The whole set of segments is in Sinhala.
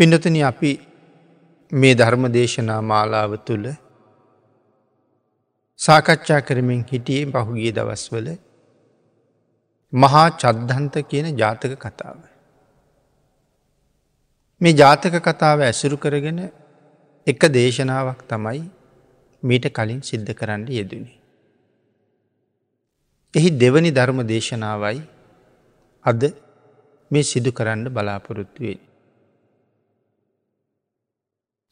පිඩතන අපි මේ ධර්ම දේශනා මාලාව තුළ සාකච්ඡා කරමින් හිටියේ පහුගිය දවස්වල මහා චද්ධන්ත කියන ජාතක කතාව. මේ ජාතක කතාව ඇසුරු කරගෙන එක දේශනාවක් තමයි මීට කලින් සිද්ධ කරන්න යෙදනි. එහි දෙවනි ධර්ම දේශනාවයි අද මේ සිදු කරන්න බලාපොරොත්තුවේ.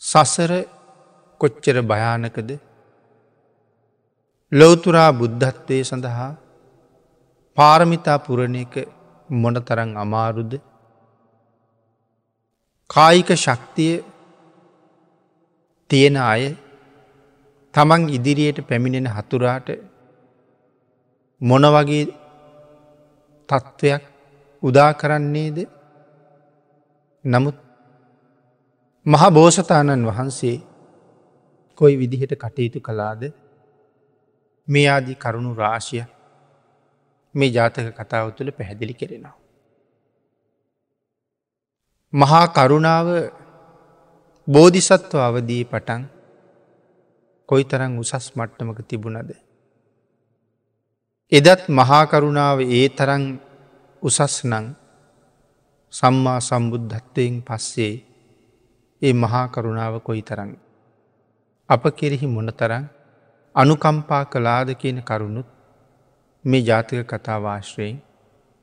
සසර කොච්චර භයානකද? ලොවතුරා බුද්ධත්වය සඳහා පාරමිතා පුරණ එක මොන තරං අමාරුද? කායික ශක්තිය තියෙන අය තමන් ඉදිරියට පැමිණෙන හතුරාට මොන වගේ තත්ත්වයක් උදා කරන්නේද? නමුත් මහා බෝසතාණන් වහන්සේ කොයි විදිහට කටයුතු කලාද මේ ආදී කරුණු රාශිය මේ ජාතක කතාව තුළ පැහැදිලි කෙරෙනවා. මහා කරුණාව බෝධිසත්ව අවදී පටන් කොයි තරං උසස් මට්ටමක තිබුණද. එදත් මහාකරුණාව ඒ තරං උසස් නං සම්මා සම්බුද්ධත්වයෙන් පස්සේ ඒ මහා කරුණාව කොයි තරන්. අප කෙරෙහි මොනතරන් අනුකම්පා කලාද කියන කරුණුත් මේ ජාතික කතාවාශ්‍රයෙන්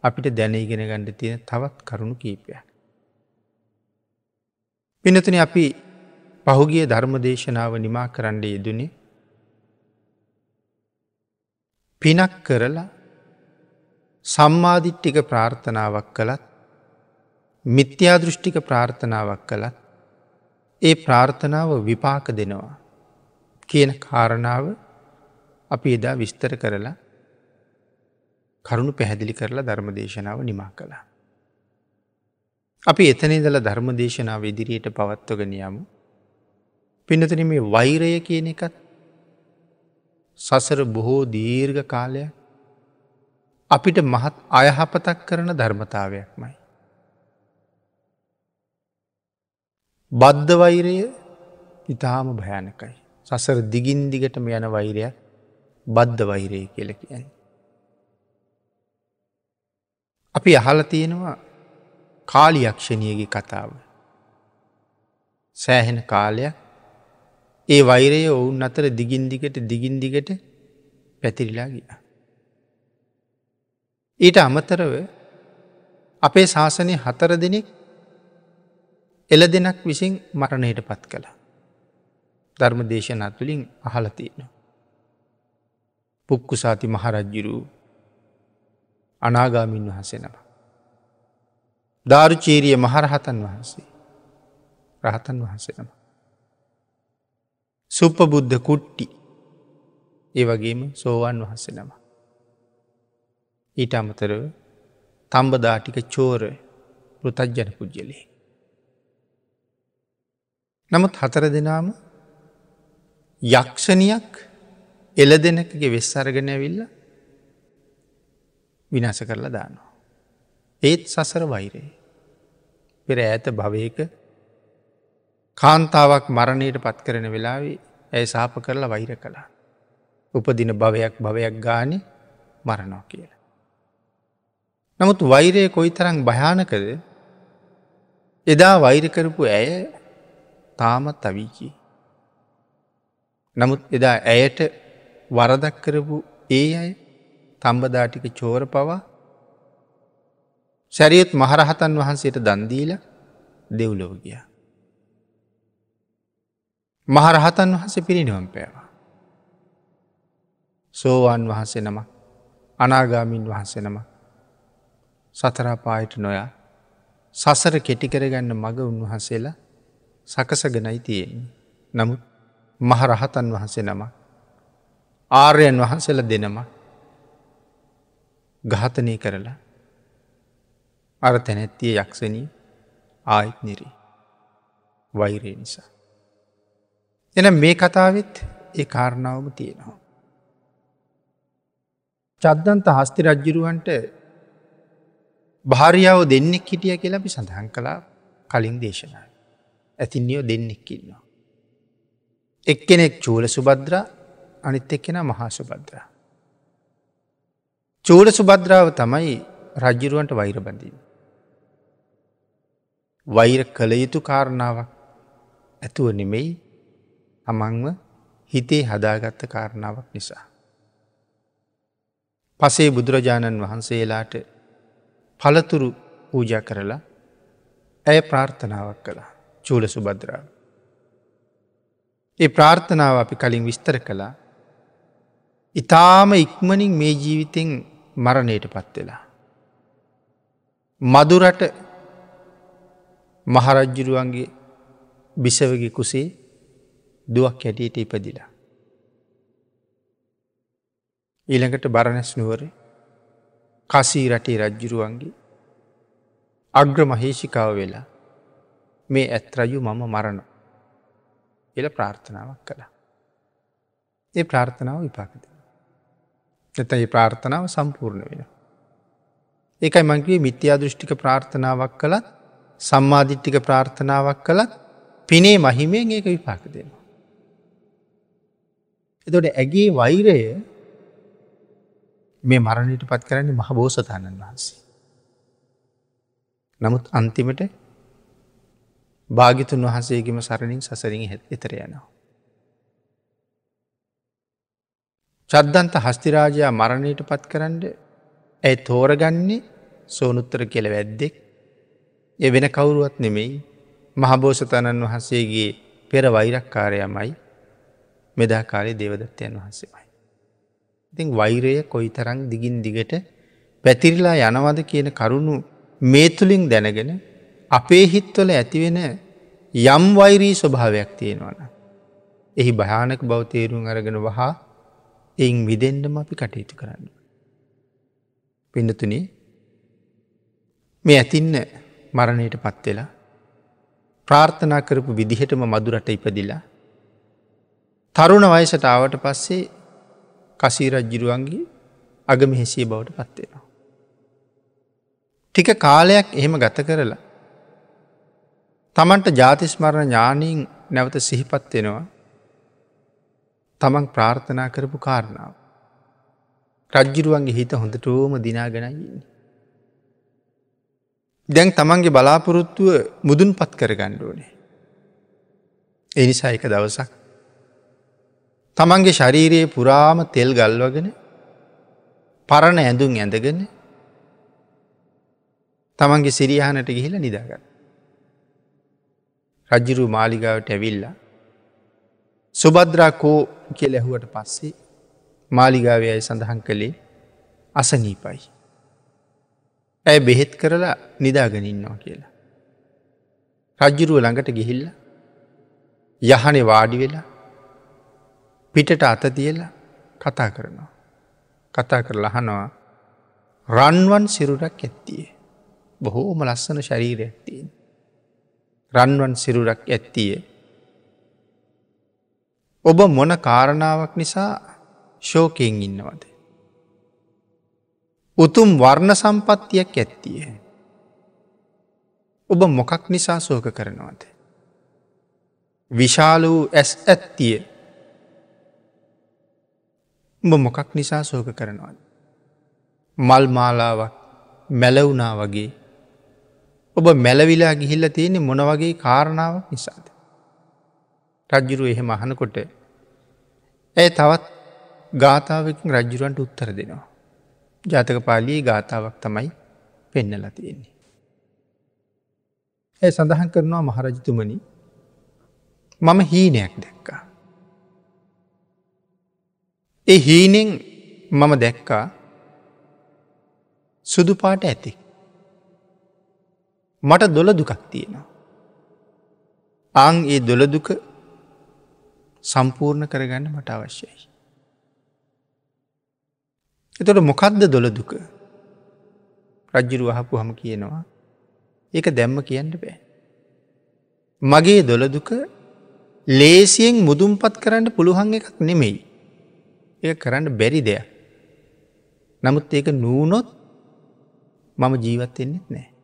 අපිට දැනීගෙන ගණඩ තියෙන තවත් කරුණු කීපය. පිනතුන අපි පහුගිය ධර්ම දේශනාව නිමා කරන්න යෙදනේ පිනක් කරලා සම්මාධිට්ටික ප්‍රාර්ථනාවක් කළත් මිත්‍යාදෘෂ්ටික ප්‍රාර්ථනාවක් කළත් ඒ ප්‍රාර්ථනාව විපාක දෙනවා කියන කාරණාව අපි එදා විස්තර කරලා කරුණු පැහැදිලි කරලා ධර්ම දේශනාව නිමා කළා. අපි එතනේ දල ධර්ම දේශනාව ඉදිරියට පවත්වගෙන යමු. පිනතන මේ වෛරය කියන එකත් සසර බොහෝ දීර්ඝ කාලයක් අපිට මහත් අයහපතක් කරන ධර්මතාවයක්මයි. බද්ධ වෛරය ඉතාම භයානකයි. සසර දිගින් දිගටම යන වෛරයක් බද්ධ වෛරය කියල කියයි. අපි අහල තියෙනවා කාලියක්ෂණයගේ කතාව. සෑහෙන කාලයක් ඒ වෛරය ඔවුන් අතර දිගින් දිගට දිගින් දිගට පැතිරිලා ගිය. ඊට අමතරව අපේ ශාසනය හතර දෙනෙක් එල දෙනක් විසින් මරණයට පත් කළ. ධර්ම දේශනා තුළින් අහලතියෙන. පුක්කුසාති මහරජ්ජිරූ අනාගාමින් වහසෙනවා. ධාරුචීරිය මහරහතන් වහන්සේ රහතන් වහන්සෙනම. සුප්පබුද්ධ කුට්ටි ඒ වගේම සෝවන් වහසෙනම. ඊට අමතරව තම්බදාටික චෝර පෘතජ්ජන පුද්ගලේ. නමුත් හතර දෙනාම යක්ෂණයක් එල දෙනකගේ වෙස් අරගෙන ඇවිල්ල විනාස කරලා දානවා. ඒත් සසර වෛරේ. පෙර ඇත භවයක කාන්තාවක් මරණයට පත් කරන වෙලාවේ ඇය සාප කරලා වෛර කළා. උපදින භවයක් භවයක් ගානි මරණෝ කියලා. නමුත් වෛරය කොයි තරං භයානකද එදා වෛරකරපු ඇය තාමත් අවීකී. නමුත් එදා ඇයට වරදක් කරපු ඒ අය තම්බදාටික චෝර පවා සැරියත් මහරහතන් වහන්සේට දන්දීල දෙව්ලොව ගියා. මහරහතන් වහස පිරිනිවම් පෑවා. සෝවාන් වහන්සේ නම අනාගාමින් වහන්සේ නම සතරාපායට නොයා සසර කෙටිකරගන්න මග උන්වහන්සේලා සකසගෙනයි තියෙන්නේ. නමුත් මහරහතන් වහන්සේ නම ආර්යන් වහන්සේල දෙනම ගහතනය කරලා අර තැනැත්තිය යක්ෂණී ආයිත් නිරී වෛරය නිසා. එන මේ කතාවත් ඒ කාරණාවම තියෙනවා. චද්දන්ත හස්ති රජ්ජිරුවන්ට භාරියාව දෙන්නෙක් හිටිය කියලපි සඳහන් කලා කලින් දේශනාව. ඇතින්නියෝ දෙන්නෙක්කින්නවා. එක්කෙනෙක් චූල සුබද්‍ර අනිත් එක්කෙන මහා සුබද්‍රා. චූල සුබද්‍රාව තමයි රජ්ජිරුවන්ට වෛර බඳීම. වෛර කළ යුතු කාරණාවක් ඇතුව නෙමෙයි අමංව හිතේ හදාගත්ත කාරණාවක් නිසා. පසේ බුදුරජාණන් වහන්සේලාට පළතුරු පූජ කරලා ඇය ප්‍රාර්ථනාවක් කළා චූල සුබද්‍රාව. ඒ ප්‍රාර්ථනාව අපි කලින් විස්තර කළා ඉතාම ඉක්මනින් මේ ජීවිතෙන් මරණයට පත්වෙලා. මදුරට මහරජ්ජුරුවන්ගේ බිසවගේ කුසේ දුවක් හැටියට ඉපදිලා. ඊළඟට බරණැස් නුවර කසී රටේ රජ්ජුරුවන්ගේ අග්‍ර මහේෂිකාව වෙලා මේ ඇත් රජු මම මරණ එල ප්‍රාර්ථනාවක් කළා. ඒ ප්‍රාර්ථනාව විපාකද. එතයි ප්‍රාර්ථනාව සම්පූර්ණ වෙන. ඒකයි මංගේ මිත්‍යා දෘෂ්ටික ප්‍රාර්ථනාවක් කළත් සම්මාධිට්ටික ප්‍රාර්ථනාවක් කළත් පිනේ මහිමයෙන් ඒක විපාක දෙනවා. එතොට ඇගේ වෛරය මේ මරණයට පත් කරන්නේ මහ බෝසතාණන් වහන්සේ. නමුත් අන්තිමට භාගිතුන් වහසේගේම සරණින් සසරින් එතර යනවා. චද්දන්ත හස්තිරාජයා මරණයට පත් කරන්න ඇයි තෝරගන්නේ සෝනුත්තර කෙළ වැද්දෙක් එ වෙන කවුරුවත් නෙමෙයි මහබෝසතණන් වහන්සේගේ පෙර වෛරක්කාරයමයි මෙදා කාලේ දේවදත්තයන් වහන්සේමයි. ඉතින් වෛරය කොයි තරං දිගින් දිගට පැතිරිලා යනවද කියන කරුණු මේ තුළින් දැනගෙන අපේ හිත්වල ඇතිවෙන යම් වෛරී ස්වභාවයක් තියෙනවන. එහි භයානක බෞතේරුම් අරගෙන වහා එයින් විදෙන්ඩම අපි කටයුතු කරන්න. පිඩතුනේ මේ ඇතින්න මරණයට පත්වෙලා ප්‍රාර්ථනා කරපු විදිහටම මදුරට ඉපදිලා තරුණ වයසට ආවට පස්සේ කසීරජ්ජිරුවන්ගේ අගමහෙසිය බවට පත්වෙනවා. ටික කාලයක් එහෙම ගත කරලා තමන්ට ජාතිස්මරණ ඥානීන් නැවත සිහිපත් වෙනවා තමන් ප්‍රාර්ථනා කරපු කාරණාව. රජ්ජිරුවන්ගේ හිත හොඳටෝම දිනාගෙනයින්නේ. දැන් තමන්ගේ බලාපොරොත්තුව මුදුන් පත් කර ගණ්ඩුවනේ. එනිසා එක දවසක්. තමන්ගේ ශරීරයේ පුරාම තෙල් ගල්වගෙන පරණ ඇඳුම් ඇඳගෙන තමන්ගේ සිරියානට ගිහිල නිදාගන්න. රජ්ජිරු මාලිගාවට ඇවිල්ලා. සුබද්‍රා කෝ කියල ඇහුවට පස්සේ මාලිගාවයයි සඳහන් කළේ අසනීපයි. ඇය බෙහෙත් කරලා නිදාගනින්නවා කියලා. රජ්ජුරුව ළඟට ගිහිල්ල යහනෙ වාඩි වෙලා පිටට අත තියලා කතා කරනවා. කතා කර ලහනවා රන්වන් සිරුරක් ඇත්තියේ. බොහෝම ලස්සන ශරීරයක් තියෙන්. රන්වන් සිරුරක් ඇත්තිය. ඔබ මොන කාරණාවක් නිසා ශෝකයෙන් ඉන්නවද. උතුම් වර්ණ සම්පත්තියක් ඇත්තිය. ඔබ මොකක් නිසා සෝක කරනවද. විශාල වූ ඇස් ඇත්තිය උඹ මොකක් නිසා සෝක කරනවද. මල් මාලාවක් මැලවුනා වගේ ඔබ මැලවිලා ගිහිල්ල තියෙනෙ මොන වගේ කාරණාවක් නිසාද. රජ්ජුරු එහෙම අහනකොට ඇය තවත් ගාථාවකින් රජ්ජුරුවන්ට උත්තර දෙනවා. ජාතක පාලී ගාථාවක් තමයි පෙන්නල තියෙන්නේ. ඇය සඳහන් කරනවා මහරජතුමනි මම හීනයක් දැක්කා. ඒ හීනෙන් මම දැක්කා සුදු පාට ඇති. මට දොළ දුකක් තියෙනවා. අං ඒ දොළදුක සම්පූර්ණ කරගන්න මට අවශ්‍යයි. එතොට මොකක්ද දොළදුක රජ්ජුරු අහපු හම කියනවා ඒක දැම්ම කියන්න බෑ. මගේ දොළදුක ලේසියෙන් මුදුම්පත් කරන්න පුළුවන් එකක් නෙමෙයි. ඒ කරන්න බැරි දෙයක්. නමුත් ඒක නූනොත් මම ජීවත්වෙන්නෙත් නෑ.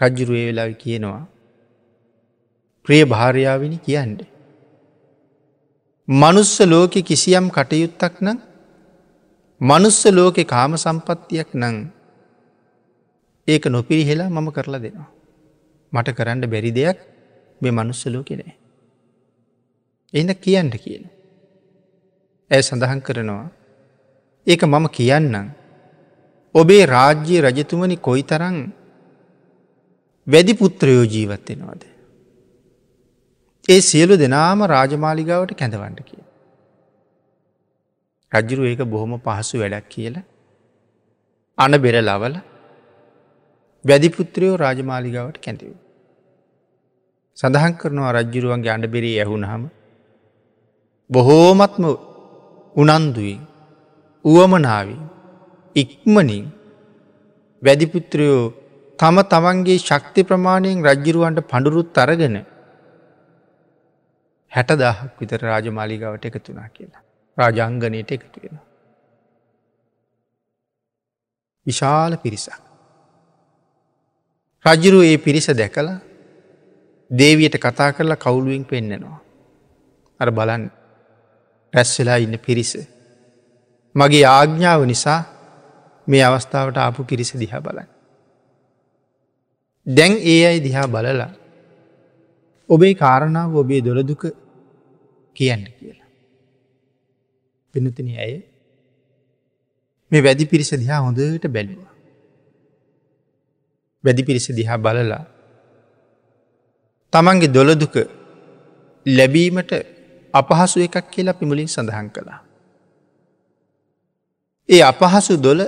රජ්ජුරුවේ වෙලා කියනවා ප්‍රිය භාරයාවිනි කියන්ඩ. මනුස්ස ලෝකෙ කිසියම් කටයුත්තක් නම් මනුස්ස ලෝකෙ කාම සම්පත්තියක් නං ඒක නොපිරිහෙලා මම කරලා දෙනවා. මට කරන්න බැරි දෙයක් මේ මනුස්සලෝ කෙනේ. එන්න කියන්න කියන. ඇය සඳහන් කරනවා ඒක මම කියන්නම් ඔබේ රාජ්‍යය රජතුමනි කොයි තරං වැඩි පුත්‍රයෝ ජීවත්වෙනවාද. ඒ සියලු දෙනාම රාජමාලිගාවට කැඳවන්ට කිය. රජ්ජුරු ඒක බොහොම පහසු වැඩක් කියල අන බෙර ලවල වැදිපුත්‍රයෝ රාජමාලිගාවට කැඳව. සඳහන් කරනවා රජ්ජුරුවන්ගේ අඩබෙරේ ඇහුුණහම බොහෝමත්ම උනන්දුවෙන් උවමනාවින් ඉක්මනින් වැදිපුත්‍රයෝ තම තමන්ගේ ශක්ති ප්‍රමාණයෙන් රජ්ජිරුවන්ට පඩුරුත් අරගෙන හැට දහක් විතර රාජමාලිගාවට එකතුනා කියලා. රාජංගනයට එකතු වෙන. විශාල පිරිසක්. රජ්ජුරු ඒ පිරිස දැකළ දේවියට කතා කරලා කවුලුවෙන් පෙන්නෙනවා. අර බලන් රැස් වෙලා ඉන්න පිරිස. මගේ ආග්ඥාව නිසා මේ අවස්ථාවට ආපු පිරිස දිහා බලන්න. දැන් ඒ අයි දිහා බලලා ඔබේ කාරණාව ඔබේ දොළදුක කියන්න කියලා. පිනතින ඇය මේ වැදි පිරිස දිහා හොඳට බැලුවා. වැදි පිරිස දිහා බලලා තමන්ගේ දොළදුක ලැබීමට අපහසු එකක් කියලා පිමුලින් සඳහන් කළා. ඒ අපහසු දොල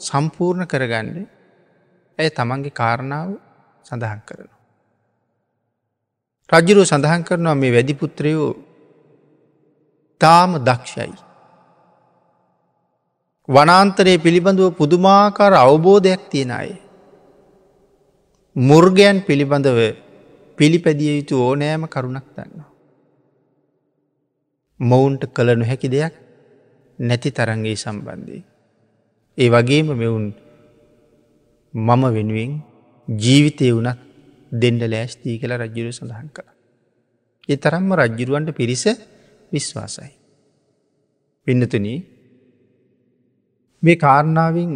සම්පූර්ණ කරගන්න ඇය තමන්ගේ කාරණාව සඳහන් කරනවා. රජ්ජුරුව සඳහන් කරනවා මේ වැදිපුත්‍රයෝ තාම දක්ෂයි. වනාන්තරයේ පිළිබඳව පුදුමාකාර අවබෝධයක් තියෙන අය. මුර්ගයන් පිළිබඳව පිළිපැදිය යුතු ඕනෑම කරුණක් දන්නවා. මොවුන්ට කළ නොහැකි දෙයක් නැති තරන්ගේ සම්බන්ධය. ඒ වගේම මෙවුන් මම වෙනුවෙන් ජීවිතය වනත් දෙන්ඩ ලෑස්තී කළ රජ්ජුරු සඳහන් කළ. ඒ තරම්ම රජ්ජුරුවන්ට පිරිස විශ්වාසයි. පින්නතුන මේ කාරණාවෙන්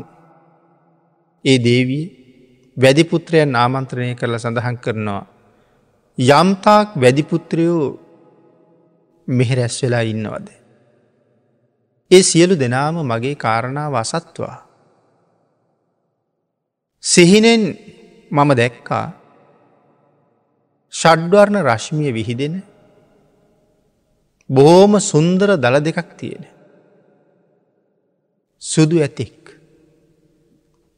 ඒ දේවී වැදිපුත්‍රයන් ආමන්ත්‍රණය කරල සඳහන් කරනවා. යම්තාක් වැදිපුත්‍රයෝ මෙහෙරැස් වෙලා ඉන්නවද. ඒ සියලු දෙනාම මගේ කාරණාව අසත්වා. සිහිනෙන් මම දැක්කා ෂඩ්වර්ණ රශ්මිය විහිදෙන බොහෝම සුන්දර දළ දෙකක් තියෙන. සුදු ඇතෙක්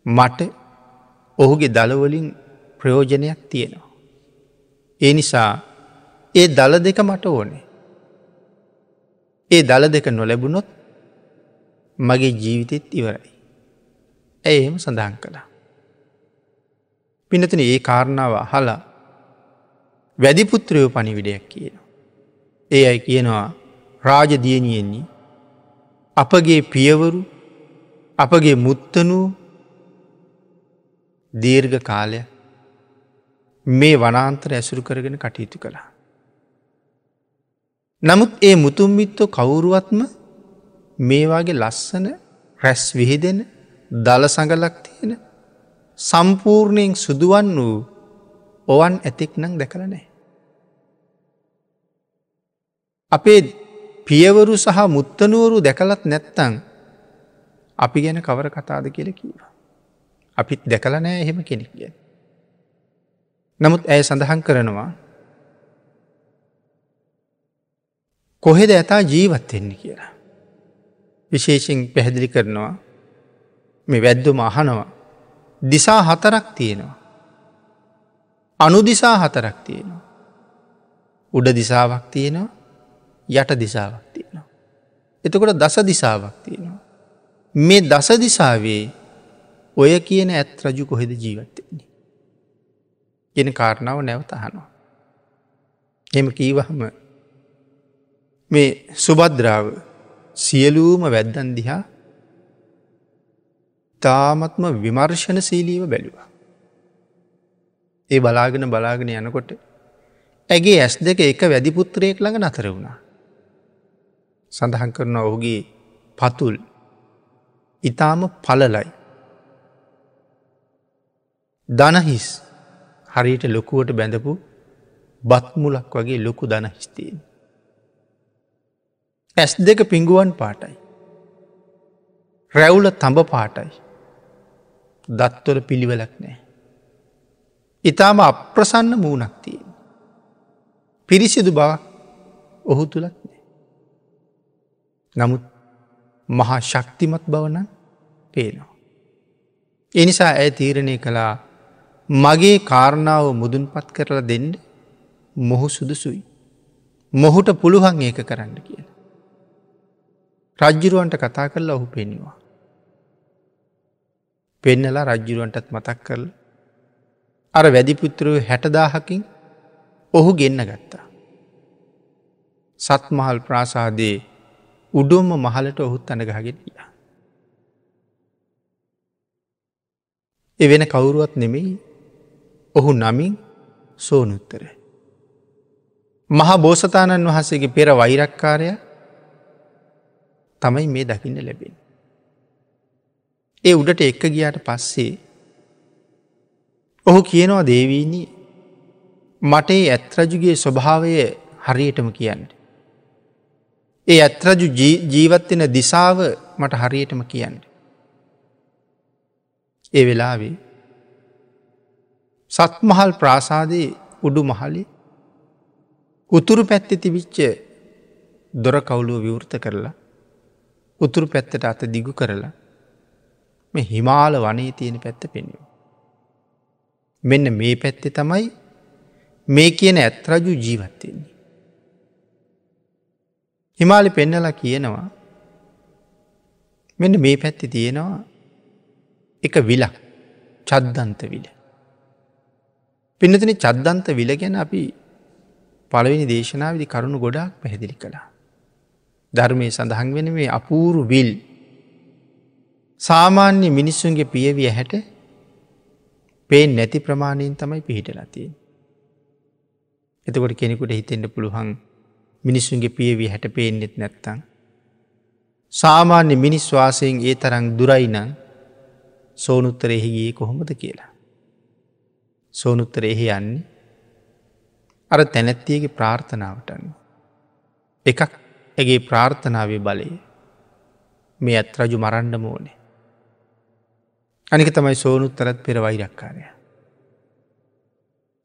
මට ඔහුගේ දළවලින් ප්‍රයෝජනයක් තියෙනවා. ඒ නිසා ඒ දළ දෙක මට ඕනේ. ඒ දළ දෙක නොලැබුණොත් මගේ ජීවිතෙත් ඉවරයි. ඇය එහෙම සඳහන් කළා. පිනතන ඒ කාරණාව හලා වැදිපුත්‍රයෝ පනිවිඩයක් කියන. ඒ අයි කියනවා රාජදියනියෙන්නේ අපගේ පියවරු අපගේ මුත්තනූ දීර්ඝ කාලය මේ වනාන්තර ඇසුරු කරගෙන කටයුතු කළා. නමුත් ඒ මුතුම්මිත්තෝ කවුරුවත්ම මේවාගේ ලස්සන රැස් විහිදෙන දළ සඟලක් තියෙන සම්පූර්ණයෙන් සුදුවන් වූ ඔවන් ඇතෙක් නං දැකල නෑ. අපේ පියවරු සහ මුත්තනුවරු දැකලත් නැත්තං අපි ගැන කවර කතාද කියල කීවා. අපිත් දැකල නෑ එහෙම කෙනෙක් ගැන. නමුත් ඇය සඳහන් කරනවා කොහෙද ඇතා ජීවත්වෙන්නේ කියලා. විශේෂෙන් පැහැදිලි කරනවා මේ වැද්දුම අහනවා. දිසා හතරක් තියෙනවා. අනුදිසා හතරක් තියෙනවා. උඩ දිසාවක් තියෙනවා යට දිසාවක් තියෙනවා. එතකොට දස දිසාවක් තියෙනවා. මේ දස දිසාවේ ඔය කියන ඇත් රජු කොහෙද ජීවත්තෙන්නේ. ගෙන කාරණාව නැවත අහනවා. එම කීවහම මේ සුබද්‍රාව සියලූම වැද්දන් දිහා තාමත්ම විමර්ශණ සීලීව බැලුවා. ඒ බලාගෙන බලාගෙන යනකොට ඇගේ ඇස් දෙක එක වැදිපුත්‍රයෙක් ළඟ නතර වුණා. සඳහන් කරන ඔහුගේ පතුල් ඉතාම පලලයි. දනහිස් හරියට ලොකුවට බැඳපු බත්මුලක් වගේ ලොකු දනහිස්තියෙන්. ඇස් දෙක පිංගුවන් පාටයි. රැවුල තඹ පාටයි. දත්වල පිළිවෙලක් නෑ. ඉතාම අප්‍රසන්න මූුණක් තියෙන්. පිරිසිදු බවක් ඔහු තුළත් නෑ. නමුත් මහා ශක්තිමත් බවන පේනවා. එනිසා ඇය තීරණය කළා මගේ කාරණාව මුදුන් පත් කරලා දෙන්න මොහු සුදුසුයි. මොහුට පුළුවන් ඒක කරන්න කියලා. රජ්ජිරුවන්ට කතා කරලා ඔහු පෙන්වා. පෙන්නලා රජ්ජිරුවන්ටත් මතක් කරල. අර වැදිපුත්‍රව හැටදාහකින් ඔහු ගෙන්න්න ගත්තා. සත්මහල් ප්‍රාසාදයේ උඩුම්ම මහලට ඔහුත් අනගහගෙන ගියා. එවෙන කවුරුවත් නෙමෙයි ඔහු නමින් සෝනුත්තර. මහා බෝසතාණන් වහසගේ පෙර වෛරක්කාරය තමයි මේ දකින්න ලැබෙන. ඒ උඩට එක්ක ගියාට පස්සේ ඔහු කියනවා දේවීනී මට ඇත්රජුගේ ස්වභාවය හරියටම කියන්න. ඒ ඇත්රජු ජීවත්වෙන දිසාව මට හරියටම කියන්න. ඒ වෙලාවේ සත්මහල් ප්‍රාසාදයේ උඩු මහලි උතුරු පැත්ති තිවිච්ච දොර කවුලුව විවෘත කරලා උතුරු පැත්තට අත දිගු කරලා මේ හිමාල වනේ තියෙන පැත්ත පෙන්ව. මෙන්න මේ පැත්තෙ තමයි මේ කියන ඇත්රජු ජීවත්වෙන්නේ. හිමාලි පෙන්නලා කියනවා මෙන්න මේ පැත්ති තියෙනවා එක විලක් චද්දන්ත විල. පිනතින චද්දන්ත විල ගැන අපි පළවෙනි දේශනාවිදි කරුණු ගොඩාක් පැහැදිලි කළා. ධර්මය සඳහන් වෙන මේ අපූරු විල් සාමාන්‍ය මිනිස්සුන්ගේ පියවිය හැට පේ නැති ප්‍රමාණයෙන් තමයි පිහිටලතියෙන්. එතකොට කෙනෙකුට හිතෙන්ට පුළුවන් මිනිස්සුන්ගේ පියවී හැට පේෙන්නෙත් නැත්තං. සාමාන්‍ය මිනිස් වාසයෙන් ඒ තරං දුරයිනං සෝනුත්තර එහිගේ කොහොමද කියලා. සෝනුත්තර එහි යන්නේ අර තැනැත්තියගේ ප්‍රාර්ථනාවටන්න. එකක් ඇගේ ප්‍රාර්ථනාවේ බලය මේ ඇත් රජු මරණ්ඩ මෝනේ. අනික තමයි සෝනුත්තරත් පෙර වෛරක්කාරය.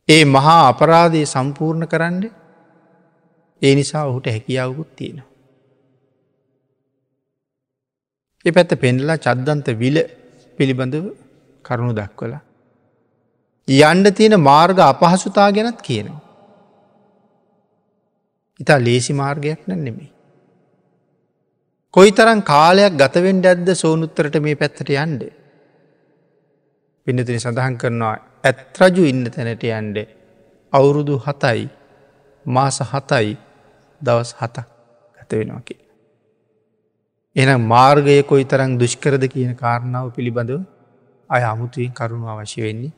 ඒ මහා අපරාධය සම්පූර්ණ කරන්න ඒ නිසා ඔහුට හැකියාවකුත් තියෙනවා. එ පැත්ත පෙන්ඩලා චද්දන්ත විල පිළිබඳව කරුණු දක්වල. යන්ඩ තියෙන මාර්ග අපහසුතා ගැනත් කියනවා. ඉතා ලේසි මාර්ගයක් න නෙමේ. කොයි තරන් කාලයක් ගතවෙන්ඩ ඇද්ද සෝනුත්තරට මේ පැත්තට යන්ඩ. පිනතින සඳහන් කරනවා ඇත්රජු ඉන්න තැනට යන්ඩ අවුරුදු හතයි මාස හතයි දවස් හතක් ගත වෙනවා කිය. එනම් මාර්ගය කොයි තරං දුෂ්කරද කියන කාරණාව පිළිබඳව අය අමුතුවෙන් කරුණු අවශ්‍ය වෙන්නේ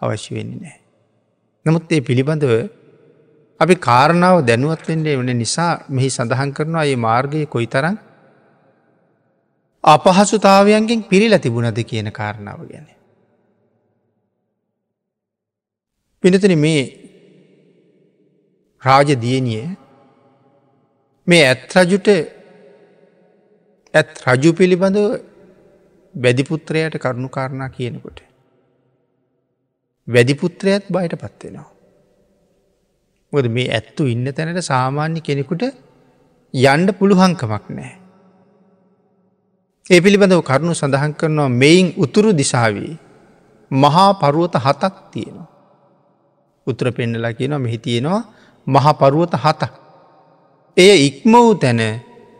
අවශ්‍ය වෙන්නේ නෑ. නමුත් ඒ පිළිබඳව අපි කාරණාව දැනුවත්වෙන්ඩේ වන නිසා මෙහි සඳහන් කරනවා ඒ මාර්ගය කොයි තරන් අපහසුතාවයන්ගෙන් පිරිල තිබුණද කියන කාරණාව ගැන. පිනතන මේ රාජදියනිය මේ ඇත් රජුට ඇත් රජු පිළිබඳව වැදිපුත්‍රයට කරුණු කාරණා කියනකොට. වැදිපුත්‍රයත් බයට පත්වෙනවා. මොද මේ ඇත්තු ඉන්න තැනට සාමාන්‍ය කෙනෙකුට යන්ඩ පුළුහංකමක් නෑ. ඒ පිළිබඳව කරුණු සඳහන් කරනවා මෙයින් උතුරු දිසාවී මහා පරුවත හතක් තියෙනවා. උතුර පෙන්නලා කියනවා මෙහි තියෙනවා මහපරුවත හතක්. එය ඉක්ම වූ තැන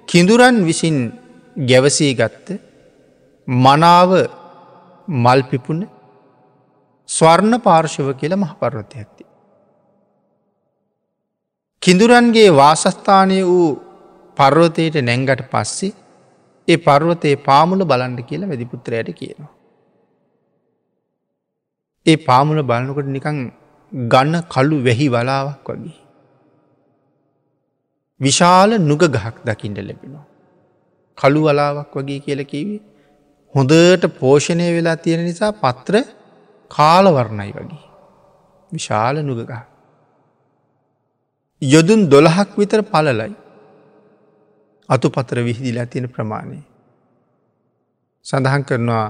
කිඳුරන් විසින් ගැවසී ගත්ත මනාව මල් පිපුුණ ස්වර්ණ පාර්ශව කියල මහපර්වතයක්ති. කිඳුරන්ගේ වාසස්ථානය වූ පර්වතයට නැංගට පස්සේ ඒ පර්වතයේ පාමුල බලන්ඩ කියලා වැදිපුත්‍රයට කියනවා. ඒ පාමුල බලනකොට නිකං ගන්න කළු වැහි වලාවක් වගේ. විශාල නුග ගහක් දකිින්ට ලැබෙනවා. කළු වලාවක් වගේ කියල කිවී හොඳට පෝෂණය වෙලා තියෙන නිසා පත්‍ර කාලවරණයි වගේ. විශාල නුගගහ. යොදුන් දොළහක් විතර පලලයි. අතු පතර විහිදිලා තියෙන ප්‍රමාණය. සඳහන් කරනවා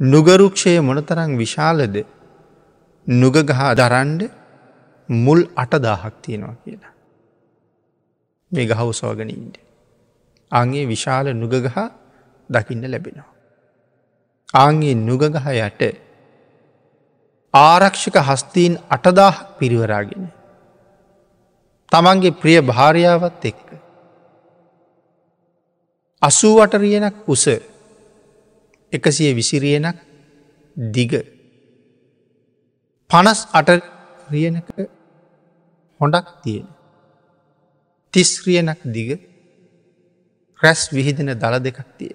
නුගරුක්ෂය මොනතරං විශාලද නුගගහ දරන්ඩ මුල් අටදාහක් තියෙනවා කියලා. මේ ගහව සෝගනීන්ට. අගේ විශාල නුගගහ දකින්න ලැබෙනවා. ආගේ නුගගහ යට ආරක්ෂක හස්තීන් අටදාහක් පිරිවරාගෙන. තමන්ගේ ප්‍රිය භාරයාවත් එක්ක. අසූ වටරියනක් උස එකසිය විසිරියනක් දිග පනස් අට රියනක හොඩක් තියෙන. තිස්රියනක් දිග රැස් විහිදෙන දළ දෙකක් තිය.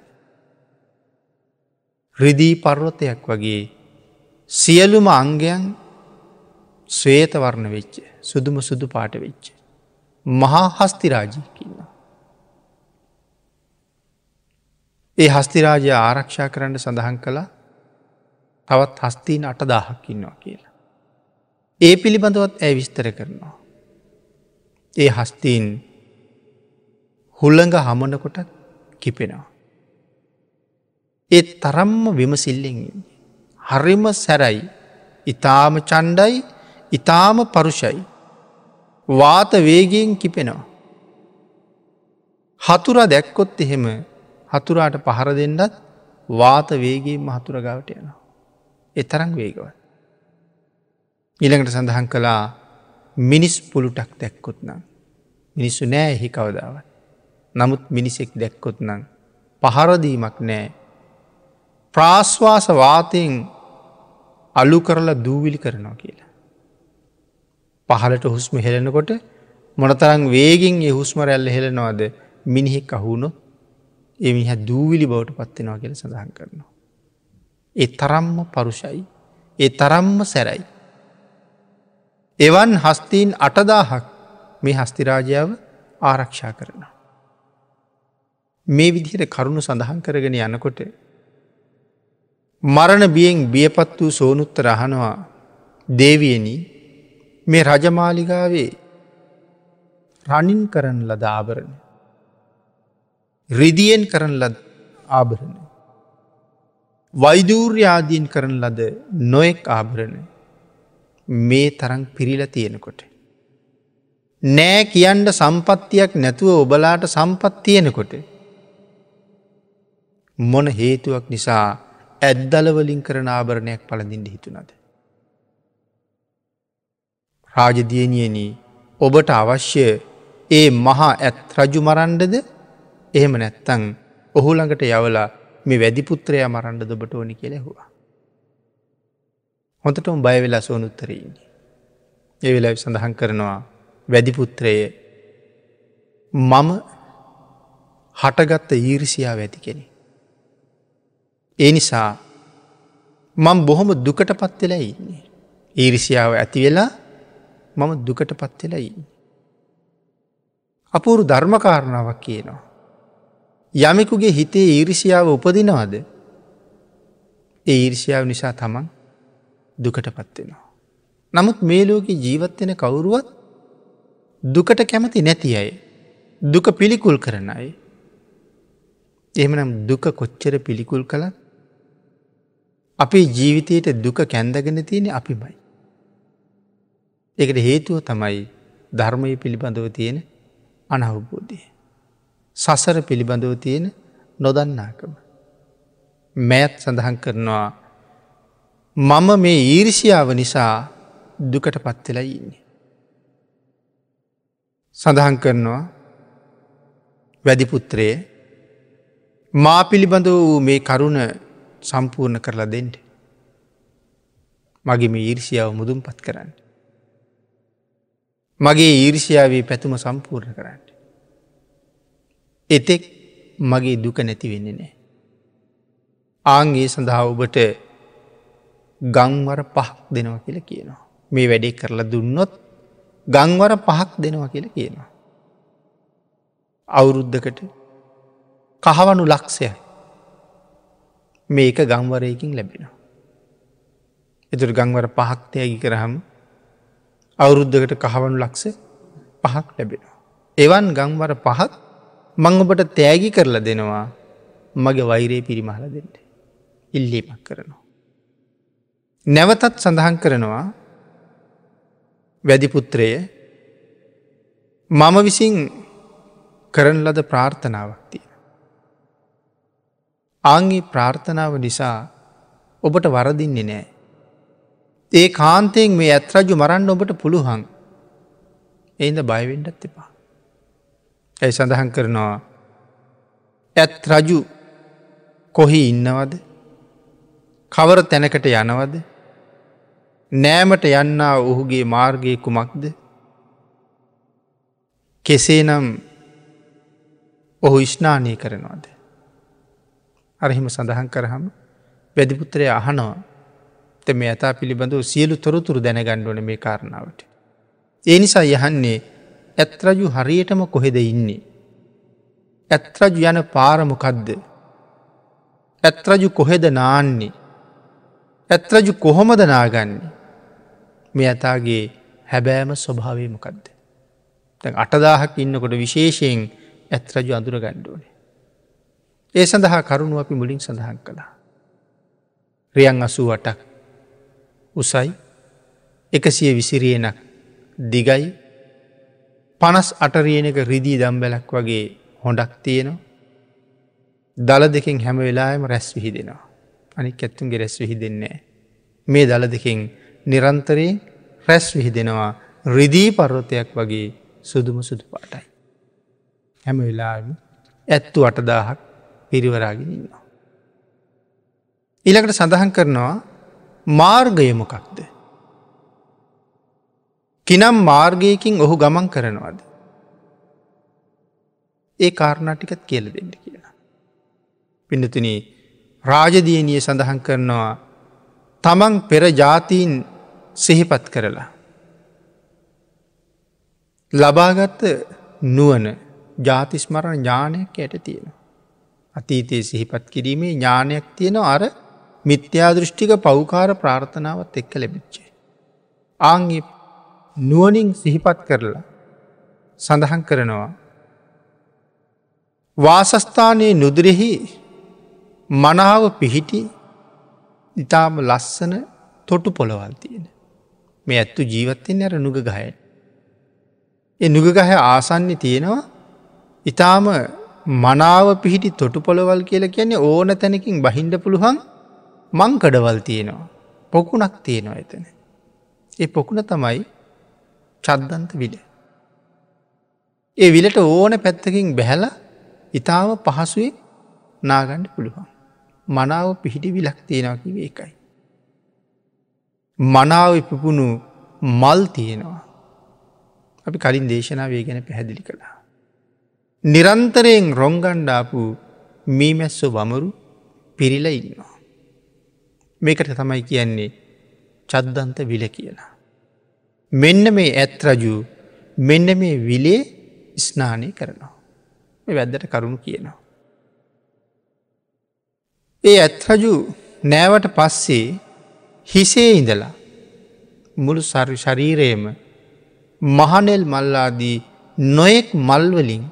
රිදී පර්වතයක් වගේ සියලුම අංගයන් ස්වේතවරණ වෙච්ච සුදුම සුදු පාට වෙච්ච. මහා හස්තිරාජී කියන්න. ඒ හස්තිරාජය ආරක්ෂා කරන්න සඳහන් කළා තවත් හස්තීන් අටදාහක්කින්නවා කියලා. ඒ පිළිබඳවත් ඇ විස්තර කරනවා. ඒ හස්තීන් හුල්ළඟ හමනකොට කිපෙනවා. ඒ තරම්ම විමසිල්ලෙන් හරිම සැරයි ඉතාම චණ්ඩයි ඉතාම පරුෂයි වාත වේගෙන් කිපෙනවා. හතුර දැක්කොත් එහෙම හතුරාට පහර දෙන්නත් වාත වේගේම හතුර ගවට යනවා. එතරං වේගව. ඉළඟට සඳහන් කළා මිනිස් පුළුටක් දැක්කොත් නම්. මිනිස්සු නෑ එහි කවදාවත්. නමුත් මිනිසෙක් දැක්කොත් නම් පහරදීමක් නෑ. ප්‍රාශ්වාස වාතයෙන් අලු කරලා දූවිලි කරනවා කියලා. පහලට හුස්ම හෙලෙනකොට මොනතරං වේගෙන් ඒ හුස්ම රැල්ල හෙලෙනවාද මිනිහෙක් අහුුණොත් එමිහ දූවිලි බවට පත්වෙනවා කියල සඳහන් කරනවා. ඒ තරම්ම පරුෂයි ඒ තරම්ම සැරයි. එවන් හස්තීන් අටදාහක් මේ හස්තිරාජාව ආරක්ෂා කරනවා. මේ විදිහට කරුණු සඳහන් කරගෙන යනකොට මරණ බියෙන් බියපත් වූ සෝනුත්ත රහනවා දේවියනි මේ රජමාලිගාවේ රනින් කරන ලද ආභරණ. රිදියෙන් කරන ලද ආභරණ. වෛදූර්යාදීන් කරන ලද නොයෙක් ආභරණ මේ තරං පිරිල තියෙනකොට. නෑ කියන්ට සම්පත්තියක් නැතුව ඔබලාට සම්පත් තියෙනකොට. මොන හේතුවක් නිසා ඇද්දලවලින් කරන ආභරණයක් පලඳින්ට හිතුනද. රාජදියනියන ඔබට අවශ්‍ය ඒ මහා ඇත් රජු මරන්ඩද එහෙම නැත්තං ඔහු ළඟට යවලා මේ වැඩිපුත්‍රය මරන්ඩ දොබට ඕනි කෙළෙහවා. හොඳටම බයවෙලා සෝනුත්තරයන්නේ. ඒ වෙලා සඳහන් කරනවා වැඩිපුත්‍රය මම හටගත්ත ඊරිසියාව ඇති කෙනෙ. ඒ නිසා මං බොහොම දුකට පත්වෙලා ඉන්නේ. ඊරිසියාව ඇති වෙලා මම දුකට පත්වෙලා ඉන්න. අපූරු ධර්මකාරණාවක් කියනවා. යමෙකුගේ හිතේ ඊරිසියාව උපදිනවද ඒ ඊර්ෂයාව නිසා තමන් දුකට පත්වෙනවා. නමුත් මේ ලෝක ජීවත්වෙන කවුරුවත් දුකට කැමති නැති අය දුක පිළිකුල් කරන අය එහෙමනම් දුක කොච්චර පිළිකුල් කළත් අපේ ජීවිතයට දුක කැන්දගෙන තියෙන අපිමයි. එකට හේතුව තමයි ධර්මය පිළිබඳව තියෙන අනවබෝධය. සසර පිළිබඳව තියෙන නොදන්නාකම. මෑත් සඳහන් කරනවා මම මේ ඊරිසියාව නිසා දුකට පත්වෙලා ඉන්නේ. සඳහන් කරනවා වැඩිපුත්‍රයේ මා පිළිබඳ වූ මේ කරුණ සම්පූර්ණ කරලා දෙන්ට. මගේ මේ ඊර්ෂියාව මුදුම් පත් කරන්න. මගේ ඊර්ෂයාවේ පැතුම සම්පූර්ණ කරන්න. එතෙක් මගේ දුක නැති වෙන්නේ නෑ. ආන්ගේ සඳහා ඔබට ගංවර පහක් දෙනවා කියල කියනවා. මේ වැඩේ කරලා දුන්නොත් ගංවර පහක් දෙනවා කියල කියනවා. අවුරුද්ධකට කහවනු ලක්ෂය මේක ගංවරයකින් ලැබෙනවා. එතුර ගංවර පහක්තයගි කරහම අවුරුද්ධකට කහවනු ලක්ෂ පහක් ලැබෙනවා. එවන් ගංවර පහත් මං ඔබට තෑගි කරලා දෙනවා මගේ වෛරයේ පිරිමහල දෙට. ඉල්ලීමක් කරනවා. නැවතත් සඳහන් කරනවා වැදිපුත්‍රය මම විසින් කරන ලද ප්‍රාර්ථනාවක් තියෙන. ආංගේ ප්‍රාර්ථනාව නිසා ඔබට වරදින්නේ නෑ. ඒ කාන්තයෙන් මේ ඇත්රජු මරන්න ඔබට පුළුවන් එයිද බයවෙන්ඩත් එපා. ඇයි සඳහන් කරනවා ඇත් රජු කොහි ඉන්නවද කවර තැනකට යනවද නෑමට යන්න ඔහුගේ මාර්ගය කුමක්ද කෙසේනම් ඔහු ඉශ්නානය කරනවාද. අරහිම සඳහන් කරහම වැදිපුත්‍රය අහනවා තෙම ඇතා පිළිබඳව සියලු තොරතුරු දැනගණ්ඩුවන මේ කාරණාවට. ඒ නිසා යහන්නේ ඇත්රජු හරියටම කොහෙද ඉන්නේ. ඇත්රජු යන පාරමොකක්ද. ඇත්රජු කොහෙද නාන්නේ. ඇත්රජු කොහොමද නාගන්නේ. මේ ඇතාගේ හැබෑම ස්වභාවය මොකක්ද. අටදාහක් ඉන්නකොට විශේෂයෙන් ඇත්රජු අඳුර ගණ්ඩුවනේ. ඒ සඳහා කරුණු අපි මුලින් සඳහන් කළා. රියන් අසූ වටක් උසයි එකසිය විසිරියනක් දිගයි පනස් අටරියනක රිදී දම්බැලක් වගේ හොඩක් තියෙනවා. දල දෙකින් හැම වෙලාම රැස් විහිදෙනවා. අනික් ඇත්තුන්ගේ රැස් විහිදෙන්නේ. මේ දළ දෙකින් නිරන්තරයෙන් රැස් විහිදෙනවා රිදී පර්වතයක් වගේ සුදුම සුදු පාටයි. හැම වෙලාම ඇත්තු අටදාහක් පිරිවරාගෙන ඉන්නවා. ඊළකට සඳහන් කරනවා මාර්ගයමොකක්ද. කිනම් මාර්ගයකින් ඔහු ගමන් කරනවාද. ඒ කාරණටිකත් කියල දෙන්න කියලා. පිඩතුන රාජදියනිය සඳහන් කරනවා තමන් පෙර ජාතීන් සිහිපත් කරලා. ලබාගත්ත නුවන ජාතිස්මරණ ඥානයක් යට තියෙන. අතීතයේ සිහිපත් කිරීමේ ඥානයක් තියෙන අර මිත්‍යාදෘෂ්ටික පෞකාර ප්‍රාර්ථනාවත් එක්ක ලැබිච්චේ. ආංගි නුවනින් සිහිපත් කරලා සඳහන් කරනවා. වාසස්ථානයේ නුදුරෙහි මනාව පිහිටි ඉතාම ලස්සන තොටු පොළවල් තියෙන. මේ ඇත්තු ජීවත්තෙන් ඇර නුග ගහයට. එ නුගගහ ආසන්නේ තියෙනවා ඉතාම මනාව පිහිටි තොටු පොළවල් කියලා කියන්නේ ඕන තැනකින් බහින්ඩ පුළුවන් මංකඩවල් තියෙනවා. පොකුණක් තියෙනවා එතන. ඒ පොකුණ තමයි චද්දන්ත විඩ. ඒ විලට ඕන පැත්තකින් බැහැල ඉතාම පහසුවේ නාගණ්ඩ පුළුවන්. මනාව පිහිටි විලක් තියෙනවා කිව එකයි. මනාව පිපුුණු මල් තියෙනවා. අපි කලින් දේශනාවේ ගැන පැහැදිලි කළා. නිරන්තරයෙන් රොංගණ්ඩාපු මීමැස්සෝ වමරු පිරිල ඉන්නවා. මේකට තමයි කියන්නේ චද්දන්ත විල කියලා. මෙන්න මේ ඇත් රජු මෙන්න මේ විලේ ස්නානය කරනවා. මේ වැද්දට කරුණු කියනවා. ඒ ඇත් රජු නෑවට පස්සේ හිසේ ඉඳලා මුළු සරි ශරීරයම මහනෙල් මල්ලාදී නොයෙක් මල්වලින්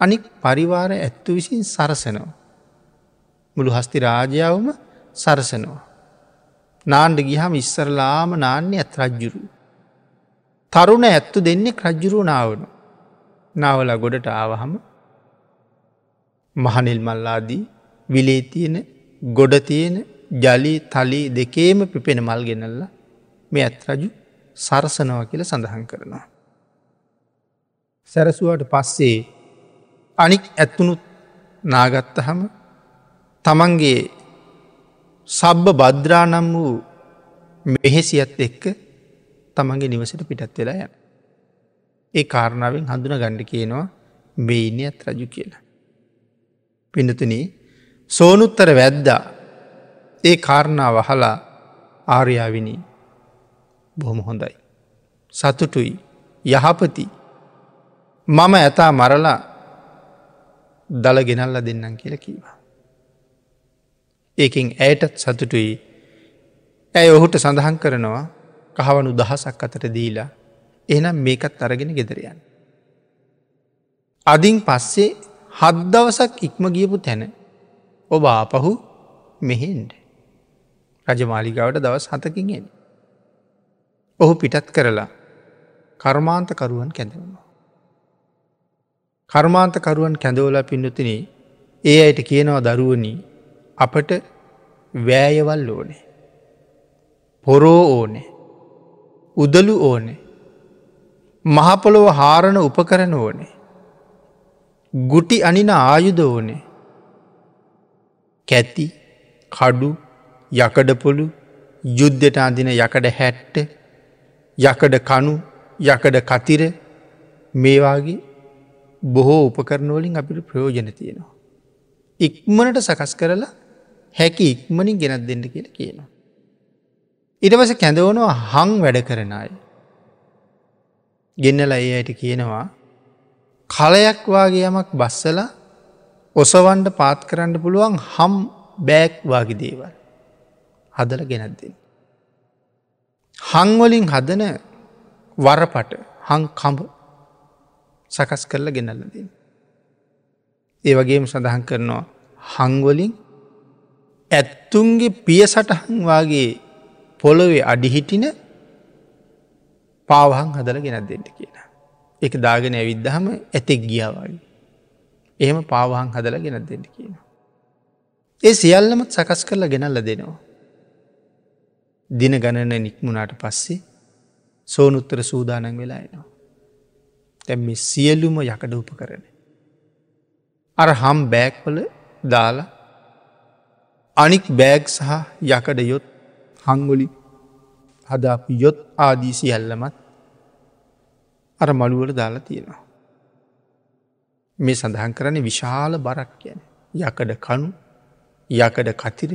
අනික් පරිවාර ඇත්තු විසින් සරසනවා. මුළු හස්ති රාජාවම සරසනවා. නාණ්ඩ ගිහම ඉස්සරලාම නාන්‍ය ඇත් රජ්ජුරු. තරුණ ඇත්තු දෙන්නේ රජ්ජුරු නාවනු. නාවල ගොඩට ආවහම මහනිල් මල්ලාදී විලේ තියෙන ගොඩ තියෙන ජලි තලි දෙකේම පිපෙන මල් ගෙනල්ල මේ ඇත් රජු සරසනව කියල සඳහන් කරනවා. සැරසුවට පස්සේ අනික් ඇත්තුනුත් නාගත්තහම තමන්ගේ සබ්බ බද්‍රානම් වූ මෙහෙසියත් එක්ක තමන්ගේ නිවසට පිටත් වෙලා යන. ඒ කාරණාවෙන් හඳුන ගණ්ඩ කියනවා බෙයිනි ඇත් රජු කියලා. පිනතුන සෝනුත්තර වැද්දා ඒ කාරණා වහලා ආර්යාවිනී බොහොම හොඳයි. සතුටුයි යහපති මම ඇතා මරලා දළ ගෙනල්ල දෙන්නම් කියල කීවා. ඒකින් ඇයටත් සතුටුයි ඇය ඔහුට සඳහන් කරනවා කහවනු දහසක් අතට දීලා එනම් මේකත් අරගෙන ගෙදරයන්. අදින් පස්සේ හද්දවසක් ඉක්ම ගියපු තැන ඔබ ආපහු මෙහෙන්ඩ. රජමාලිගාවට දවස් හතකින් එන. ඔහු පිටත් කරලා කර්මාන්තකරුවන් කැඳවුණවා. කර්මාන්තකරුවන් කැඳවලා පින්නතින ඒ අයට කියනවා දරුවනී අපට වෑයවල් ඕනේ. පොරෝ ඕනේ. උදලු ඕනේ. මහපොළොව හාරණ උපකරන ඕනේ. ගුටි අනින ආයුද ඕනේ. කැති කඩු යකඩපොළු යුද්ධට අඳින යකඩ හැට්ට යකඩ කනු යකඩ කතිර මේවාගේ බොහෝ උපකරනවලින් අපිට ප්‍රයෝජන තියෙනවා. ඉක්මනට සකස් කරලා හැකි ඉක්මනින් ගෙනත් දෙන්න කියල කියනවා. ඉටවස කැඳවනවා හං වැඩ කරන අය. ගෙන්නල ඒ අයට කියනවා කලයක් වගේ යමක් බස්සල ඔසවන්ඩ පාත් කරන්න පුළුවන් හම් බෑක් වගේ දේවල් හදල ගෙනත්දෙන්. හංවලින් හදන වරපට හං කඹ සකස් කරලා ගෙනල්ලදින්. ඒ වගේම සඳහන් කරනවා හංවලින් ඇත්තුන්ගේ පිය සටහන්වාගේ පොළොවේ අඩිහිටින පාවහන් හදල ගෙනත් දෙන්න කියන. එක දාගෙන ඇවිද්ධහම ඇතෙක් ගියාවගේ. එහෙම පාවහන් හදල ගෙනත් දෙන්න කියන. ඒ සියල්ලමත් සකස් කරලා ගෙනල්ල දෙනවා. දින ගණන නික්මුණට පස්සේ සෝනුත්තර සූදානන් වෙලා එනවා. තැම් මේ සියලුම යකඩ උප කරන. අර හම් බෑක්වල දාලා අනික් බෑග් සහ යකඩ යොත් හංගොලි හදාපු යොත් ආදීසි ඇල්ලමත් අර මළුවල දාලා තියෙනවා. මේ සඳහන් කරන්නේ විශාල බරක් කියන යකඩ කනු යකඩ කතිර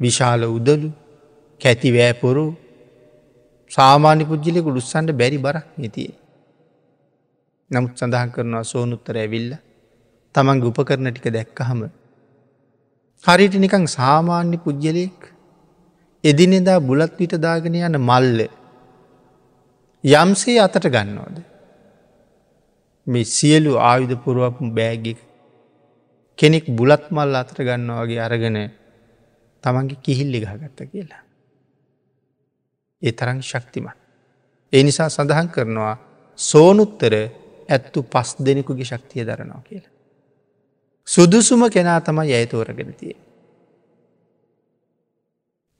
විශාල උදලු කැති වෑපොරු සාමාන්‍ය පුද්ජිලෙකු ලුස්සන්ට බැරි බරක් නතිය. නමුත් සඳහන් කරනවා සෝනුත්තර ඇවිල්ල තමන් උපකරන ටික දැක්කහම හරිට නිකං සාමාන්‍ය පුද්ගලයෙක් එදිනෙදා බුලත් විට දාගෙන යන මල්ල යම්සේ අතට ගන්නවාද. මේ සියලු ආයුධ පුරුවපු බෑගික කෙනෙක් බුලත් මල් අතට ගන්නවාගේ අරගෙන තමන්ගේ කිහිල්ලි ගහගත්ත කියලා. ඒ තරං ශක්තිමත්. ඒ නිසා සඳහන් කරනවා සෝනුත්තර ඇත්තු පස් දෙනෙකුගේ ශක්තිය දරනවා කියලා. සුදුසුම කෙනා තමයි ඇයතෝරගෙන තිය.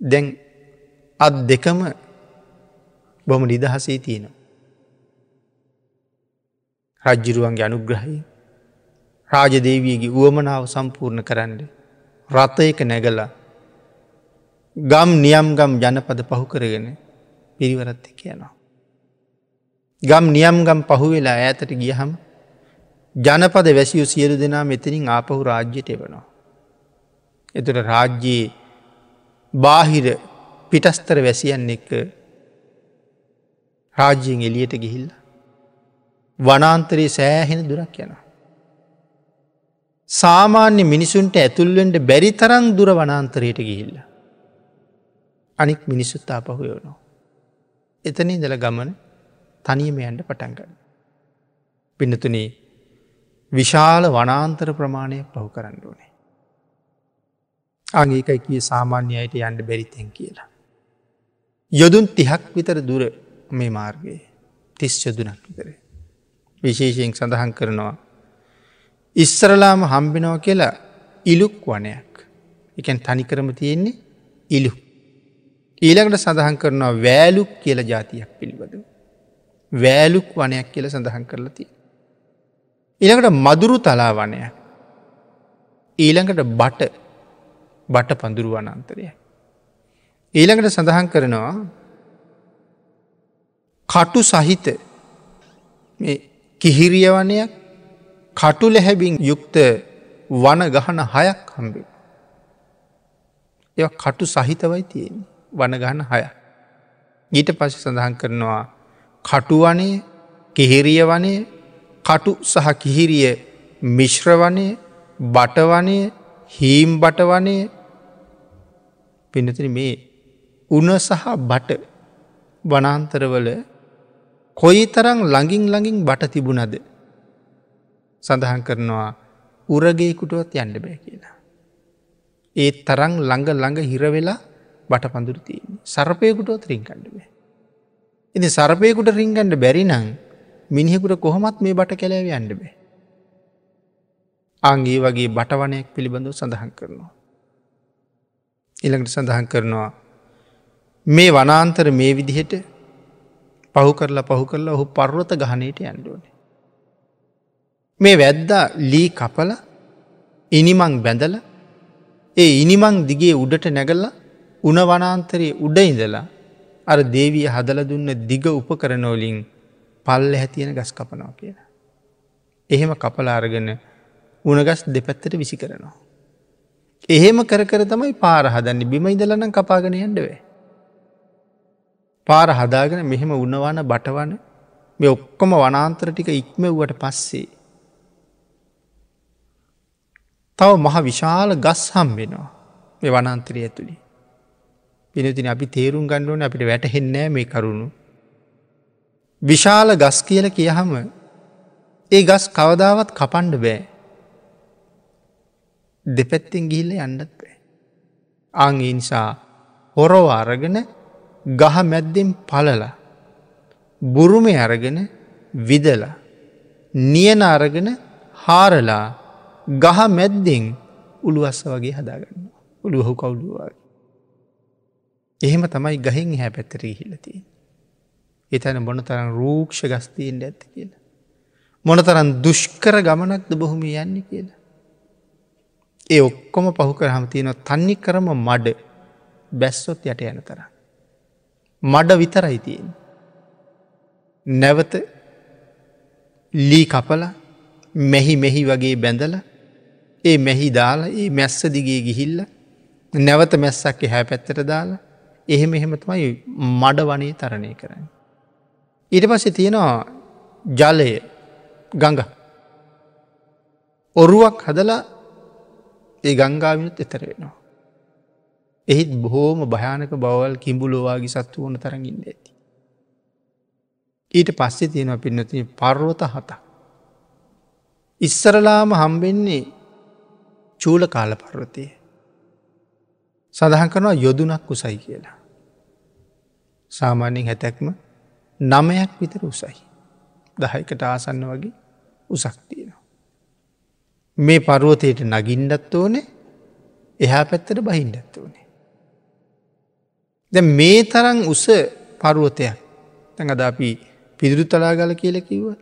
දැන් අත් දෙකම බොම නිදහසේ තියෙනවා. රජ්ජිරුවන්ගේ අනුග්‍රහයි රාජදේවයගේ වුවමනාව සම්පූර්ණ කරන්න රථයක නැගලා ගම් නියම් ගම් ජනපද පහු කරගෙන පිරිවරත්ත කියනවා. ගම් නියම් ගම් පහුවෙලා ඇතට ගියහම ජනපද වැසියු සියලු දෙනා මෙතනින් ආපහු රාජ්‍යයට එවනවා. එතුට රාජ්‍යයේ බාහිර පිටස්තර වැසියන් එක්ක රාජ්‍යයෙන් එලියට ගිහිල්ල. වනාන්තරයේ සෑහෙන දුරක් යනවා. සාමාන්‍ය මිනිසුන්ට ඇතුල්වෙන්ට බැරි තරන් දුර වනාන්තරයට ගිහිල්ල. අනික් මිනිස්සුත් ආපහුයවනවා. එතන ඉදල ගමන තනියම යන්ට පටන්ගන්න. පිනතුනේ විශාල වනාන්තර ප්‍රමාණයක් පහු කරන්න ඕනේ. අගේකයි කිය සාමාන්‍ය අයට යන්ඩ බැරිතැන් කියලා. යොදුන් තිහක් විතර දුර මේ මාර්ගයේ තිස් යොදුනක් විතර. විශේෂයෙන් සඳහන් කරනවා. ඉස්සරලාම හම්බෙනව කියලා ඉලුක් වනයක් එකැන් තනිකරම තියෙන්නේ ඉලු. ඊළඟට සඳහන් කරනවා වෑලුක් කියල ජාතියක් පිළිබඳ. වෑලුක් වනයක් කියල සඳහන් කරලා තිය. ඊළඟට මදුරු තලා වනයක්. ඊළඟට බට බට පඳුරු වනන්තරය. ඊළඟට සඳහන් කරනවා කටු සහිත කිහිරිය වනයක් කටු ලැහැබින් යුක්ත වන ගහන හයක් හම්බේ. එ කටු සහිතවයි තියෙන වනගහන හය. ඊට පස සඳහන් කරනවා කටුවනේ කෙහෙරිය වනේ කටු සහ කිහිරිය මිශ්‍රවනය බටවනය හීම් බටවනය පිනතින මේ උන සහ බට වනාන්තරවල කොයි තරං ළඟින් ළඟින් බට තිබුණද සඳහන් කරනවා උරගේකුටුවත් යන්න බෑ කියලා. ඒ තරං ළඟ ළඟ හිරවෙලා බට පඳුර තියන්නේ සර්පයකුටුවත් රිංකණ්ඩ බෑ. ඉති සර්පයකුට රිංගන්ඩ බැරිනං මිනිහෙකුට කොහොමත් මේ බට කැලෑව යන්න බෑ. අංගේ වගේ බටවනයක් පිළිබඳව සඳහන් කරනවා. ඉළඟට සඳහන් කරනවා මේ වනාන්තර මේ විදිහට පහු කරලා පහු කරලා ඔහු පර්වත ගහනයට යන්ඩුවනේ. මේ වැද්දා ලී කපල ඉනිමං බැඳල ඒ ඉනිමං දිගේ උඩට නැගල්ලා උන වනාන්තරයේ උඩ ඉඳලා අර දේවිය හදල දුන්න දිග උපකරනෝලින් පල්ල හැතියෙන ගස් කපනවා කියලා. එහෙම කපලාරගෙන උනගස් දෙපැත්තට විසි කරනවා. එහෙම කර කර තමයි පාර හදන්න බිම ඉදලනම් කපාගෙන යන්ඩවේ. පාර හදාගෙන මෙහෙම උන්නවන බටවන මේ ඔක්කොම වනාන්තර ටික ඉක්මව්වට පස්සේ. තව මහ විශාල ගස් හම් වෙනවා මේ වනන්තරය ඇතුළි. පිනතින අපි තේරුම් ගණ්ඩුවන අපිට වැටහෙන්නෑ මේ කරුණු. විශාල ගස් කියල කියහම ඒ ගස් කවදාවත් කපන්ඩ බෑ. දෙපැත්තිෙන් ගිහිල්ල යන්නත් බෑ. අංගේ නිසා හොරෝ අරගෙන ගහ මැද්දෙන් පලලා බුරුමය අරගෙන විදලා නියන අරගෙන හාරලා ගහ මැද්දෙන් උළුවස්ස වගේ හදාගන්න උළුවහු කවුලුවගේ. එහෙම තමයි ගහෙන් හැ පැත්තරී හිලතිය. එතැන මොන තරම් රූක්ෂ ගස්තීන්ට ඇත්ත කියලා. මොනතරන් දුෂ්කර ගමනක්ද බොහොම යන්න කියලා. ඒ ඔක්කොම පහු කර හමතියන තන්නි කරම මඩ බැස්සොත් යට යන තරම්. මඩ විතරයි තියෙන්. නැවත ලී කපල මෙහි මෙහි වගේ බැඳල ඒ මෙහි දාලා ඒ මැස්ස දිගේ ගිහිල්ල නැවත මැස්සක් හැ පැත්තට දාලා එහෙම එහෙමතමයි මඩ වනේ තරණය කරන්න. ඊට පස්සේ තියෙනවා ජලය ගඟ ඔරුවක් හදලා ඒ ගංගාවිනුත් එතර වෙනවා. එහිත් බොහෝම භයානක බවල් කිඹුලෝවාගේ සත්තු ඕන තරගින්න ඇති. ඊට පස්සේ තියෙනවා පින්නති පර්වත හතක්. ඉස්සරලාම හම්බෙන්නේ චූල කාල පර්වතය. සඳහන් කරනවා යොදුනක් උසයි කියලා. සාමාන්‍යෙන් හැතැක්ම නමයක් විතර උසයි. දහයකට ආසන්න වගේ උසක් තියෙනවා. මේ පරුවතයට නගින්ඩත් ඕනේ එහා පැත්තට බහින්ඩත් ඕනේ. ද මේ තරන් උස පරුවතයක් තැඟ අද අපි පිදුරු තලාගල කියල කිව්ව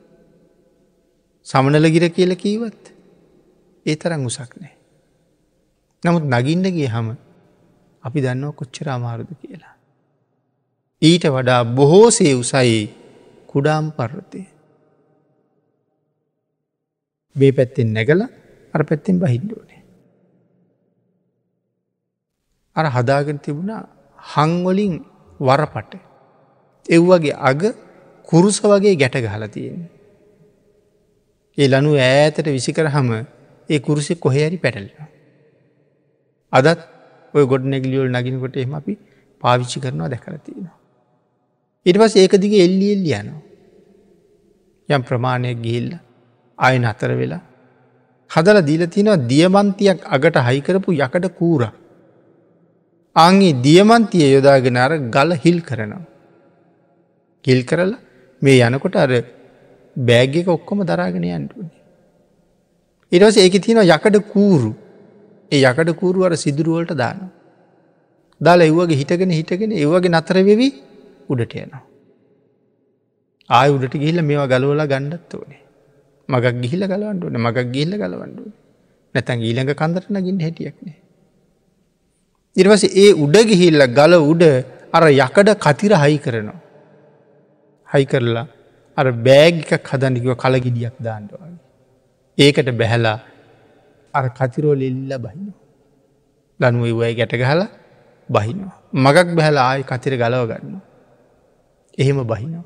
සමනලගිර කියල කීවත් ඒ තරන් උසක් නෑ. නමුත් නගින්ඩගේ හම අපි දන්නව කොච්චර අමාරුද කියලා. ඊට වඩා බොහෝසේ උසයි කුඩාම් පර්වතය. මේ පැත්තෙන් නැගල අර පැත්තෙන් බහින්ඩුවනේ. අර හදාගෙන තිබුණා හංවලින් වරපට. එව්වගේ අග කුරුස වගේ ගැට ගහල තියෙන. ඒ ලනු ඈතට විසි කරහම ඒ කුරුසෙ කොහේරි පැටලෙන. අදත් ඔය ගොඩ නැගලියෝල් නගිනකොට එම අපි පාවිච්චි කරනවා දැකර තියෙනවා. ඉට පස් ඒක දිගේ එල්ලි එල්ලි යනවා. යම් ප්‍රමාණයක් ගිහිල්ල අය නතර වෙලා හදල දීල තිනවා දියමන්තියක් අගට හයිකරපු යකට කූරා අංගේ දියමන්තිය යොදාගෙන අර ගල හිල් කරනවා. ගිල් කරලා මේ යනකොට අර බෑග් එක ඔක්කොම දරාගෙන යන්ටුවනේ. ඉරවස ඒක තියෙන යකඩ කූරු ඒ යකඩ කූරු අර සිදුරුවලට දානවා. දාලා එව්වගේ හිටගෙන හිටගෙන ඒවගේ නතර වෙවී උඩට යනවා. ආය උඩට ගිහිල්ල මේවා ගලවලා ගණ්ඩත් ඕනේ මගක් ගිහිල ගලවන්ඩුවන මගක් ගිල්ල ගලවන්ඩුව නැතැන් ඊළඟ කන්දරට නගින් හැටියක්නේ ඉර්වස ඒ උඩ ගිහිල්ල ගල උඩ අර යකඩ කතිර හයි කරනවා. හයි කරලා අර බෑගික හදනිකව කලගිඩියක් දාන්නවාගේ. ඒකට බැහැලා අර කතිරෝල එල්ල බහින. ලනුව වයි ගැට ගහලා බහිනවා. මගක් බැහලා ආය කතිර ගලව ගන්න. එහෙම බහිනවා.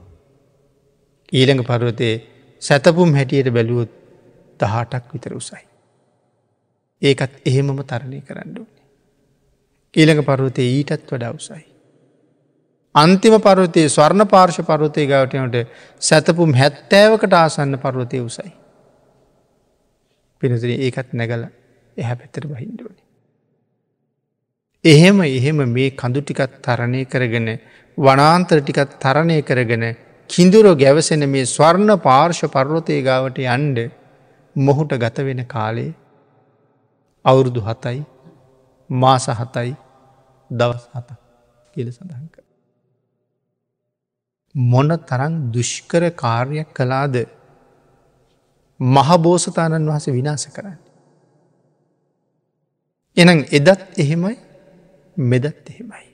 ඊළඟ පරුවතේ සැතපුම් හැටියට බැලුවොත් දහටක් විතර උසයි. ඒකත් එහෙමම තරණය කරන්න ඕනේ. ඊළඟ පරුවතය ඊටත් වඩ අවසයි. අන්තිම පරුවතයේ ස්වර්ණ පාර්ශ පරුවතය ගවටනට සැතපුම් හැත්තෑවකට ආසන්න පරුවතය උසයි. පිනතින ඒකත් නැගල එහැ පැත්තර බහින්ඩුවනි. එහෙම එහෙම මේ කඳු ටිකත් තරණය කරගෙන වනාන්තර ටිකත් තරණය කරගෙන කිඳුරෝ ගැවසෙන මේ ස්වර්ණ පාර්ශ පර්වතය ගාවට යන්ඩ මොහුට ගත වෙන කාලේ අවුරුදු හතයි මාස හතයි දවස් හත කියල සඳහන් කර. මොන තරං දුෂ්කර කාර්යක් කලාද මහබෝසතාණන් වහස විනාස කරන්න. එනම් එදත් එහෙමයි මෙදත් එහෙමයි.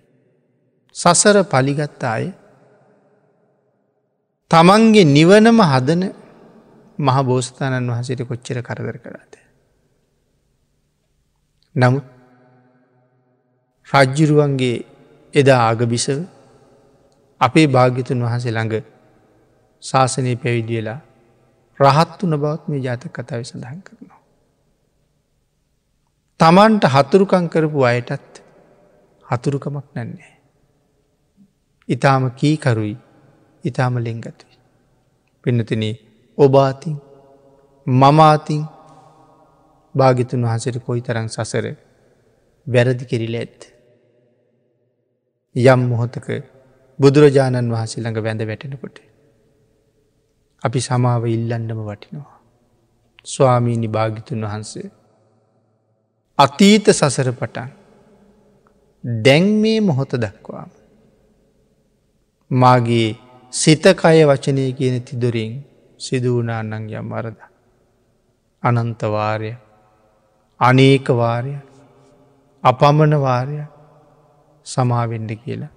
සසර පලිගත්ත අය තමන්ගේ නිවනම හදන මහ බෝස්ථානන් වහසට කොච්චර කරදර කරාද. නමුත් රජ්ජුරුවන්ගේ එදා ආගබිසව අපේ භාග්‍යතුන් වහසේ ළඟ ශාසනය පැවිදිලා රහත් වන බවත් මේ ජාතක කතාව සඳහන් කරනවා. තමන්ට හතුරුකං කරපු අයටත් හතුරුකමක් නැන්නේ. ඉතාම කීකරුයි ඉතාම ලෙංගතුයි. පින්නතින ඔබාතින් මමාතින් භාගිතුන් වහසට කොයි තරං සසර වැරදි කෙරිල ඇත්. යම් මොහොතක බුදුරජාණන් වහසේ ළඟ වැඳ වැටෙනකොට. අපි සමාව ඉල්ලන්නම වටිනවා. ස්වාමීණි භාගිතුන් වහන්සේ. අතීත සසර පටන් දැන් මේ මොහොත දක්වාම. මාගේ සිතකය වචනය කියන තිදුරින් සිදුවනාන්නන් යම් වරද. අනන්තවාරය අනේකවාරය අපමණවාරය සමාවෙන්ඩ කියලා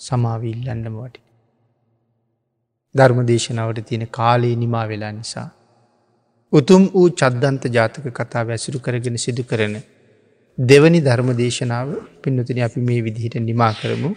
සමාවිල්ලන්නම වටි. ධර්ම දේශනාවට තියෙන කාලේ නිමා වෙලා නිසා. උතුම් වූ චද්දන්ත ජාතක කතා වැසිරු කරගෙන සිදු කරන දෙවනි ධර්ම දේශනාව පින්නතින අපි මේ විදිහට නිමා කරමු